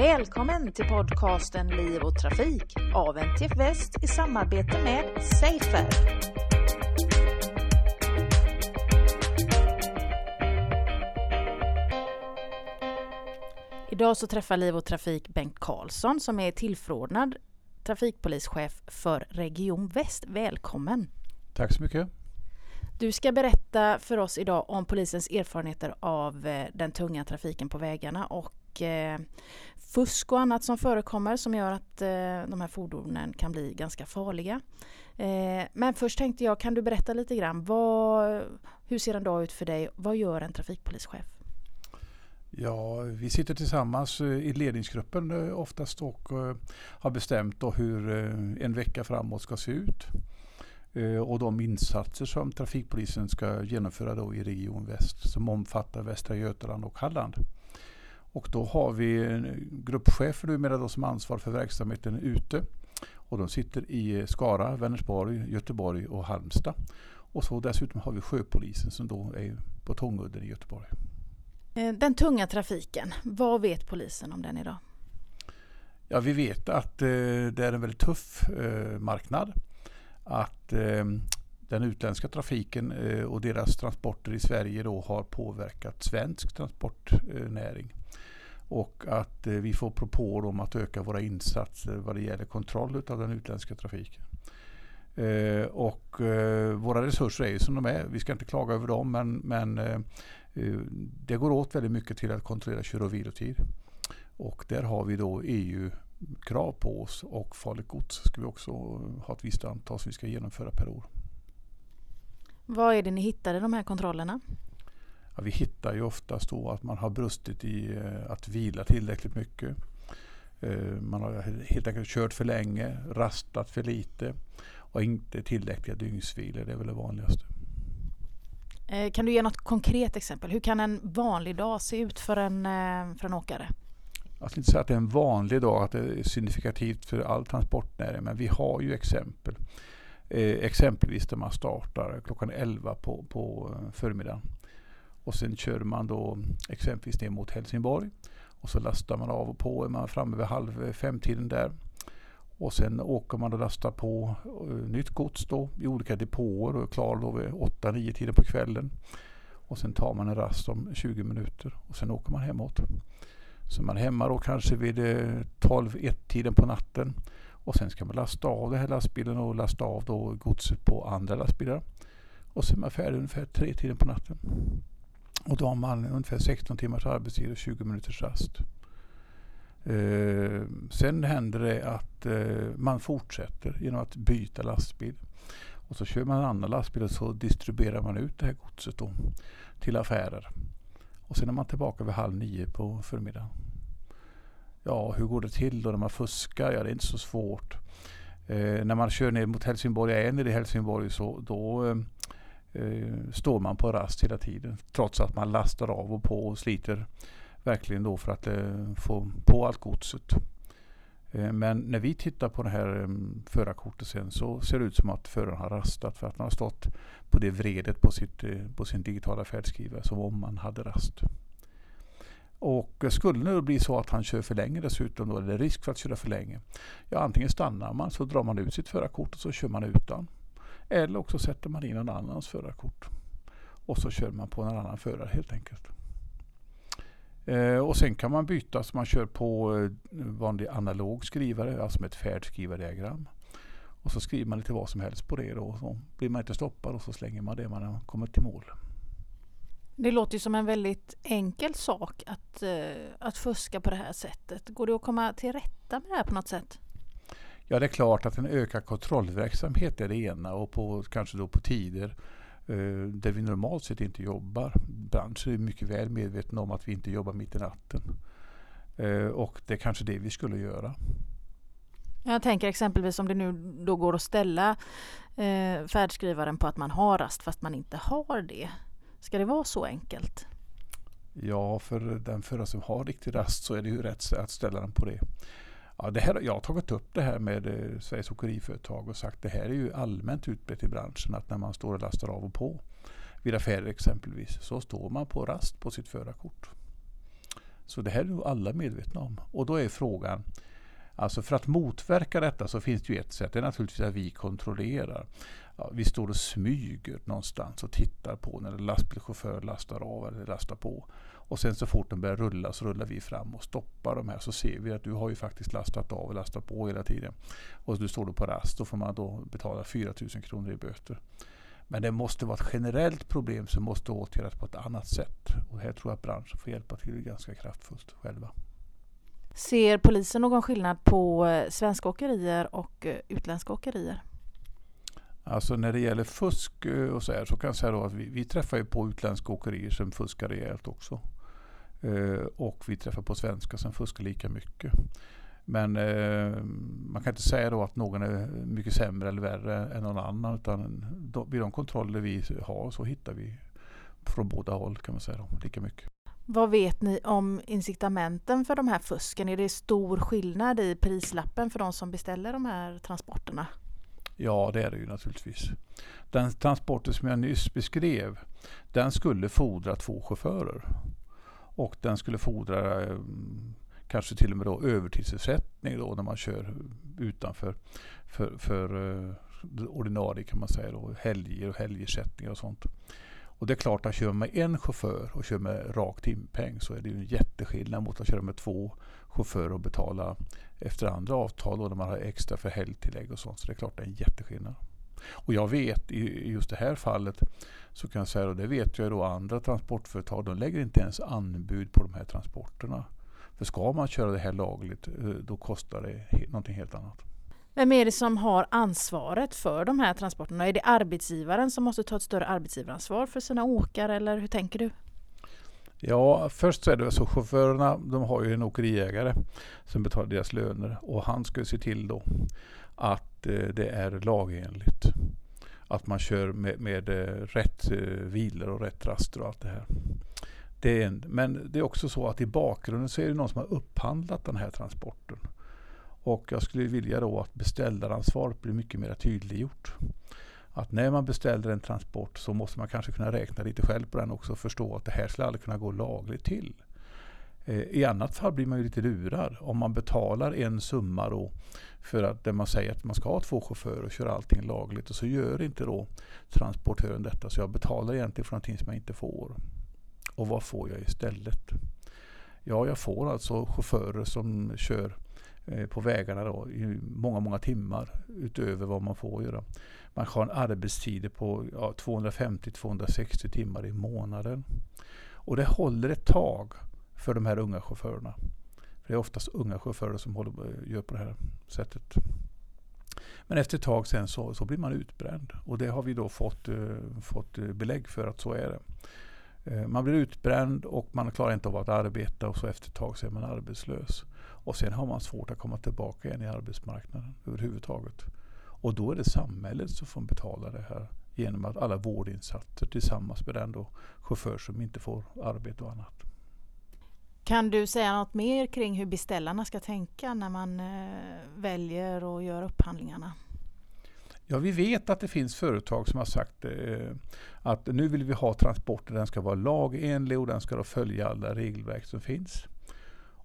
Välkommen till podcasten Liv och Trafik av NTF Väst i samarbete med Safer. Idag så träffar Liv och Trafik Bengt Karlsson som är tillförordnad trafikpolischef för Region Väst. Välkommen! Tack så mycket! Du ska berätta för oss idag om polisens erfarenheter av eh, den tunga trafiken på vägarna och eh, fusk och annat som förekommer som gör att eh, de här fordonen kan bli ganska farliga. Eh, men först tänkte jag, kan du berätta lite grann, vad, hur ser en dag ut för dig? Vad gör en trafikpolischef? Ja, vi sitter tillsammans eh, i ledningsgruppen eh, oftast och har bestämt hur en vecka framåt ska se ut. Och de insatser som trafikpolisen ska genomföra då i Region Väst som omfattar Västra Götaland och Halland. Och då har vi en gruppchef numera då som ansvar för verksamheten ute. Och de sitter i Skara, Vänersborg, Göteborg och Halmstad. Och så dessutom har vi sjöpolisen som då är på Tångudden i Göteborg. Eh, den tunga trafiken, vad vet polisen om den idag? Ja, vi vet att eh, det är en väldigt tuff marknad att eh, den utländska trafiken eh, och deras transporter i Sverige då har påverkat svensk transportnäring. Och att eh, vi får propåer om att öka våra insatser vad det gäller kontroll av den utländska trafiken. Eh, och eh, våra resurser är ju som de är. Vi ska inte klaga över dem men, men det går åt väldigt mycket till att kontrollera kör och vilotid. Och där har vi då EU krav på oss och farligt gods ska vi också ha ett visst antal som vi ska genomföra per år. Vad är det ni hittar i de här kontrollerna? Ja, vi hittar ju oftast då att man har brustit i eh, att vila tillräckligt mycket. Eh, man har helt enkelt kört för länge, rastat för lite och inte tillräckliga dygnsvilor. Det är väl det vanligaste. Eh, kan du ge något konkret exempel? Hur kan en vanlig dag se ut för en, för en åkare? jag ska inte säga att det är en vanlig dag, att det är signifikativt för all transportnäring, men vi har ju exempel. Eh, exempelvis där man startar klockan 11 på, på förmiddagen. Och sen kör man då exempelvis ner mot Helsingborg. Och så lastar man av och på, är man framme vid halv fem-tiden där. Och sen åker man och lastar på eh, nytt gods då i olika depåer och är klar då vid 8-9 tiden på kvällen. Och sen tar man en rast om 20 minuter och sen åker man hemåt. Så man är hemma då kanske vid eh, 12-1 tiden på natten. Och sen ska man lasta av den här lastbilen och lasta av då godset på andra lastbilar. Och sen är man färdig ungefär 3 tiden på natten. Och då har man ungefär 16 timmars arbetstid och 20 minuters rast. Eh, sen händer det att eh, man fortsätter genom att byta lastbil. Och så kör man en annan lastbil och så distribuerar man ut det här godset då till affärer. Och sen är man tillbaka vid halv nio på förmiddagen. Ja, hur går det till då när man fuskar? Ja, det är inte så svårt. Eh, när man kör ner mot Helsingborg, jag är nere i Helsingborg, så då eh, Eh, står man på rast hela tiden. Trots att man lastar av och på och sliter verkligen då för att eh, få på allt godset. Eh, men när vi tittar på det här förarkortet sen så ser det ut som att föraren har rastat för att man har stått på det vredet på, sitt, på sin digitala färdskrivare som om man hade rast. Och skulle det bli så att han kör för länge dessutom, då är risk för att köra för länge. Ja, antingen stannar man så drar man ut sitt förarkort och så kör man utan. Eller också sätter man in någon annans förarkort. Och så kör man på en annan förare helt enkelt. Eh, och sen kan man byta så man kör på eh, vanlig analog skrivare, alltså med ett färdskrivardiagram. Och så skriver man lite vad som helst på det då. Så blir man inte stoppad och så slänger man det man har kommit till mål. Det låter ju som en väldigt enkel sak att, eh, att fuska på det här sättet. Går det att komma till rätta med det här på något sätt? Ja, det är klart att en ökad kontrollverksamhet är det ena och på, kanske då på tider uh, där vi normalt sett inte jobbar. Branschen är mycket väl medveten om att vi inte jobbar mitt i natten. Uh, och det är kanske det vi skulle göra. Jag tänker exempelvis om det nu då går att ställa eh, färdskrivaren på att man har rast fast man inte har det. Ska det vara så enkelt? Ja, för den förare som har riktig rast så är det ju rätt att ställa den på det. Ja, det här, jag har tagit upp det här med eh, Sveriges Åkeriföretag och sagt att det här är ju allmänt utbrett i branschen att när man står och lastar av och på vid affärer exempelvis så står man på rast på sitt förarkort. Så det här är nog alla medvetna om. Och då är frågan, alltså för att motverka detta så finns det ju ett sätt. Det är naturligtvis att vi kontrollerar. Ja, vi står och smyger någonstans och tittar på när en lastbilschaufför lastar av eller lastar på. Och sen så fort den börjar rulla så rullar vi fram och stoppar de här. Så ser vi att du har ju faktiskt lastat av och lastat på hela tiden. Och du står då på rast. Då får man då betala 4 000 kronor i böter. Men det måste vara ett generellt problem som måste åtgärdas på ett annat sätt. Och här tror jag att branschen får hjälpa till ganska kraftfullt själva. Ser polisen någon skillnad på eh, svenska åkerier och eh, utländska åkerier? Alltså när det gäller fusk eh, och så här så kan jag säga att vi, vi träffar ju på utländska åkerier som fuskar rejält också. Och vi träffar på svenska som fuskar lika mycket. Men eh, man kan inte säga då att någon är mycket sämre eller värre än någon annan. Utan då, vid de kontroller vi har så hittar vi från båda håll kan man säga då, lika mycket. Vad vet ni om incitamenten för de här fusken? Är det stor skillnad i prislappen för de som beställer de här transporterna? Ja, det är det ju naturligtvis. Den transporten som jag nyss beskrev, den skulle fordra två chaufförer. Och den skulle fordra eh, kanske till och med då övertidsersättning då när man kör utanför för, för eh, ordinarie kan man säga då, helger och helgersättningar och sånt. Och det är klart att kör man med en chaufför och kör med rak timpeng så är det ju en jätteskillnad mot att köra med två chaufförer och betala efter andra avtal då när man har extra för helgtillägg och sånt. Så det är klart det är en jätteskillnad. Och jag vet i just det här fallet så kan jag säga, och det vet jag då andra transportföretag, de lägger inte ens anbud på de här transporterna. För ska man köra det här lagligt eh, då kostar det någonting helt annat. Vem är det som har ansvaret för de här transporterna? Är det arbetsgivaren som måste ta ett större arbetsgivaransvar för sina åkare eller hur tänker du? Ja, först så är det så chaufförerna, de har ju en åkeriägare som betalar deras löner och han ska se till då att Eh, det är lagenligt. Att man kör med, med eh, rätt eh, vilor och rätt raster och allt det här. Det är en, men det är också så att i bakgrunden så är det någon som har upphandlat den här transporten. Och jag skulle vilja då att beställaransvaret blir mycket mer tydliggjort. Att när man beställer en transport så måste man kanske kunna räkna lite själv på den också och förstå att det här skulle aldrig kunna gå lagligt till. Eh, I annat fall blir man ju lite lurad. Om man betalar en summa då för att där man säger att man ska ha två chaufförer och köra allting lagligt och så gör inte då transportören detta. Så jag betalar egentligen för någonting som jag inte får. Och vad får jag istället? Ja, jag får alltså chaufförer som kör eh, på vägarna då, i många, många timmar utöver vad man får göra. Man har en arbetstid på ja, 250-260 timmar i månaden. Och det håller ett tag för de här unga chaufförerna. För det är oftast unga chaufförer som håller, eh, gör på det här sättet. Men efter ett tag sen så, så blir man utbränd. Och det har vi då fått, eh, fått eh, belägg för att så är det. Eh, man blir utbränd och man klarar inte av att arbeta och så efter ett tag så är man arbetslös. Och sen har man svårt att komma tillbaka igen i arbetsmarknaden överhuvudtaget. Och då är det samhället som får betala det här genom att alla vårdinsatser tillsammans med den då chaufför som inte får arbete och annat. Kan du säga något mer kring hur beställarna ska tänka när man eh, väljer och gör upphandlingarna? Ja, vi vet att det finns företag som har sagt eh, att nu vill vi ha transporter, den ska vara lagenlig och den ska följa alla regelverk som finns.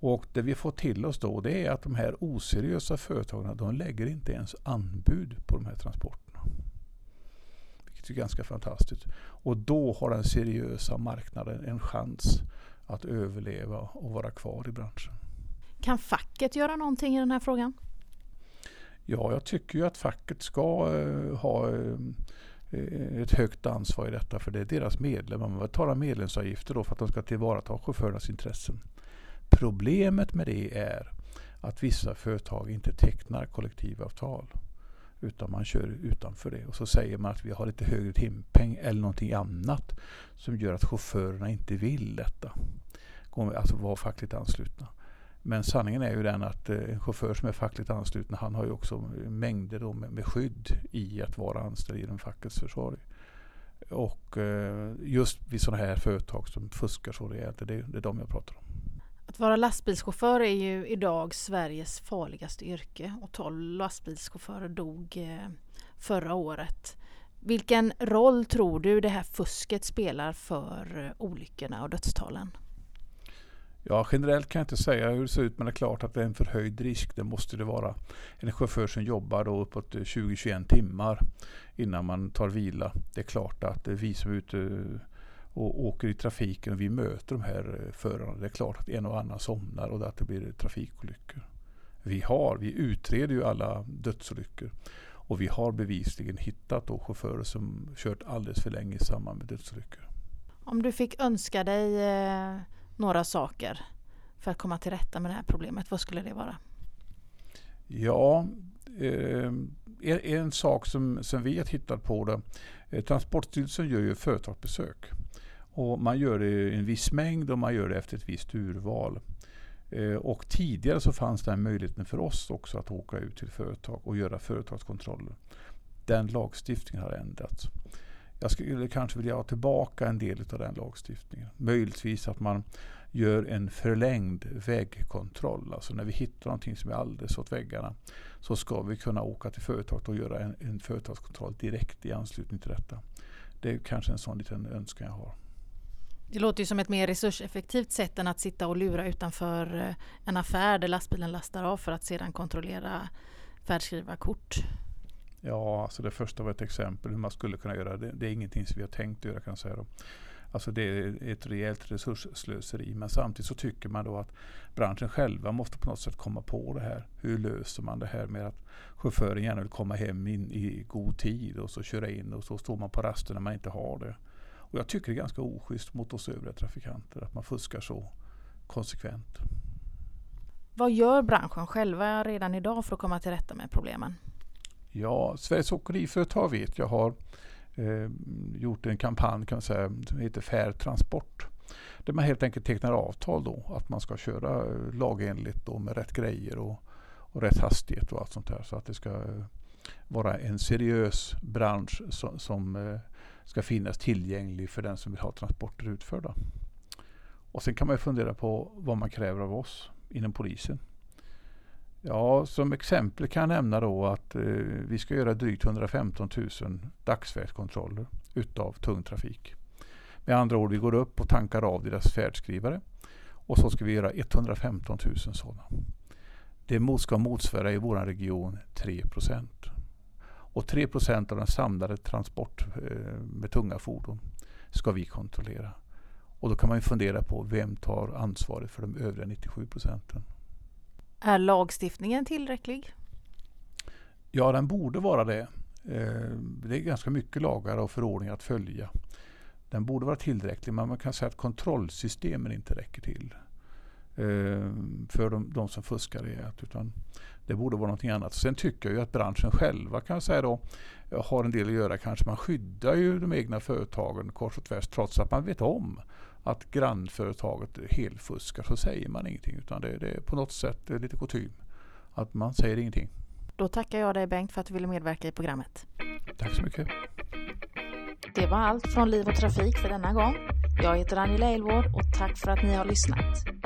Och det vi får till oss då det är att de här oseriösa företagen de lägger inte ens anbud på de här transporterna. Vilket är ganska fantastiskt. Och då har den seriösa marknaden en chans att överleva och vara kvar i branschen. Kan facket göra någonting i den här frågan? Ja, jag tycker ju att facket ska uh, ha uh, ett högt ansvar i detta för det är deras medlemmar. Man betalar medlemsavgifter då för att de ska tillvarata chaufförernas intressen. Problemet med det är att vissa företag inte tecknar kollektivavtal. Utan man kör utanför det. Och så säger man att vi har lite högre timpeng eller någonting annat som gör att chaufförerna inte vill detta. Alltså vara fackligt anslutna. Men sanningen är ju den att eh, en chaufför som är fackligt ansluten han har ju också mängder då med, med skydd i att vara anställd genom fackets försorg. Och eh, just vid sådana här företag som fuskar så rejält, det, det är de jag pratar om. Att vara lastbilschaufför är ju idag Sveriges farligaste yrke och 12 lastbilschaufförer dog eh, förra året. Vilken roll tror du det här fusket spelar för eh, olyckorna och dödstalen? Ja, generellt kan jag inte säga hur det ser ut men det är klart att det är en förhöjd risk. Det måste det vara. En chaufför som jobbar då uppåt eh, 20-21 timmar innan man tar vila. Det är klart att vi som är ute och åker i trafiken och vi möter de här förarna. Det är klart att en och annan somnar och att det blir trafikolyckor. Vi har, vi utreder ju alla dödsolyckor och vi har bevisligen hittat då chaufförer som kört alldeles för länge i samband med dödsolyckor. Om du fick önska dig eh, några saker för att komma till rätta med det här problemet, vad skulle det vara? Ja, eh, en, sak som, som vi har tittat på det. Eh, Transportstyrelsen gör ju företagsbesök. Och man gör det i en viss mängd och man gör det efter ett visst urval. Eh, och tidigare så fanns den möjligheten för oss också att åka ut till företag och göra företagskontroller. Den lagstiftningen har ändrats. Jag skulle kanske vilja ha tillbaka en del av den lagstiftningen. Möjligtvis att man gör en förlängd vägkontroll. Alltså när vi hittar någonting som är alldeles åt väggarna så ska vi kunna åka till företaget och göra en, en företagskontroll direkt i anslutning till detta. Det är kanske en sån liten önskan jag har. Det låter ju som ett mer resurseffektivt sätt än att sitta och lura utanför eh, en affär där lastbilen lastar av för att sedan kontrollera färdskrivarkort. Ja, alltså det första var ett exempel hur man skulle kunna göra det. Det är ingenting som vi har tänkt göra kan jag säga. Då. Alltså det är ett rejält resursslöseri. Men samtidigt så tycker man då att branschen själva måste på något sätt komma på det här. Hur löser man det här med att chauffören gärna vill komma hem in i god tid och så köra in och så står man på rasten när man inte har det. Och jag tycker det är ganska oschysst mot oss övriga trafikanter att man fuskar så konsekvent. Vad gör branschen själva redan idag för att komma till rätta med problemen? Ja, Sveriges Åkeriföretag vet jag har eh, gjort en kampanj kan man säga, som heter Fair Transport. Där man helt enkelt tecknar avtal då att man ska köra lagenligt då med rätt grejer och, och rätt hastighet och allt sånt där. Så att det ska vara en seriös bransch som, som eh, ska finnas tillgänglig för den som vill ha transporter utförda. Och sen kan man fundera på vad man kräver av oss inom polisen. Ja, som exempel kan jag nämna då att eh, vi ska göra drygt 115 000 dagsfärdskontroller utav tung trafik. Med andra ord, vi går upp och tankar av deras färdskrivare och så ska vi göra 115 000 sådana. Det ska motsvara i vår region 3 och 3% av den samlade transport eh, med tunga fordon ska vi kontrollera. Och då kan man fundera på vem tar ansvaret för de övriga 97 procenten. Är lagstiftningen tillräcklig? Ja, den borde vara det. Eh, det är ganska mycket lagar och förordningar att följa. Den borde vara tillräcklig, men man kan säga att kontrollsystemen inte räcker till för de, de som fuskar rejält. Utan det borde vara någonting annat. Sen tycker jag ju att branschen själva kan säga då har en del att göra. Kanske man skyddar ju de egna företagen kors och tvärs trots att man vet om att grannföretaget helfuskar så säger man ingenting. Utan det, det är på något sätt lite kutym att man säger ingenting. Då tackar jag dig Bengt för att du ville medverka i programmet. Tack så mycket. Det var allt från Liv och Trafik för denna gång. Jag heter Angela Elvård och tack för att ni har lyssnat.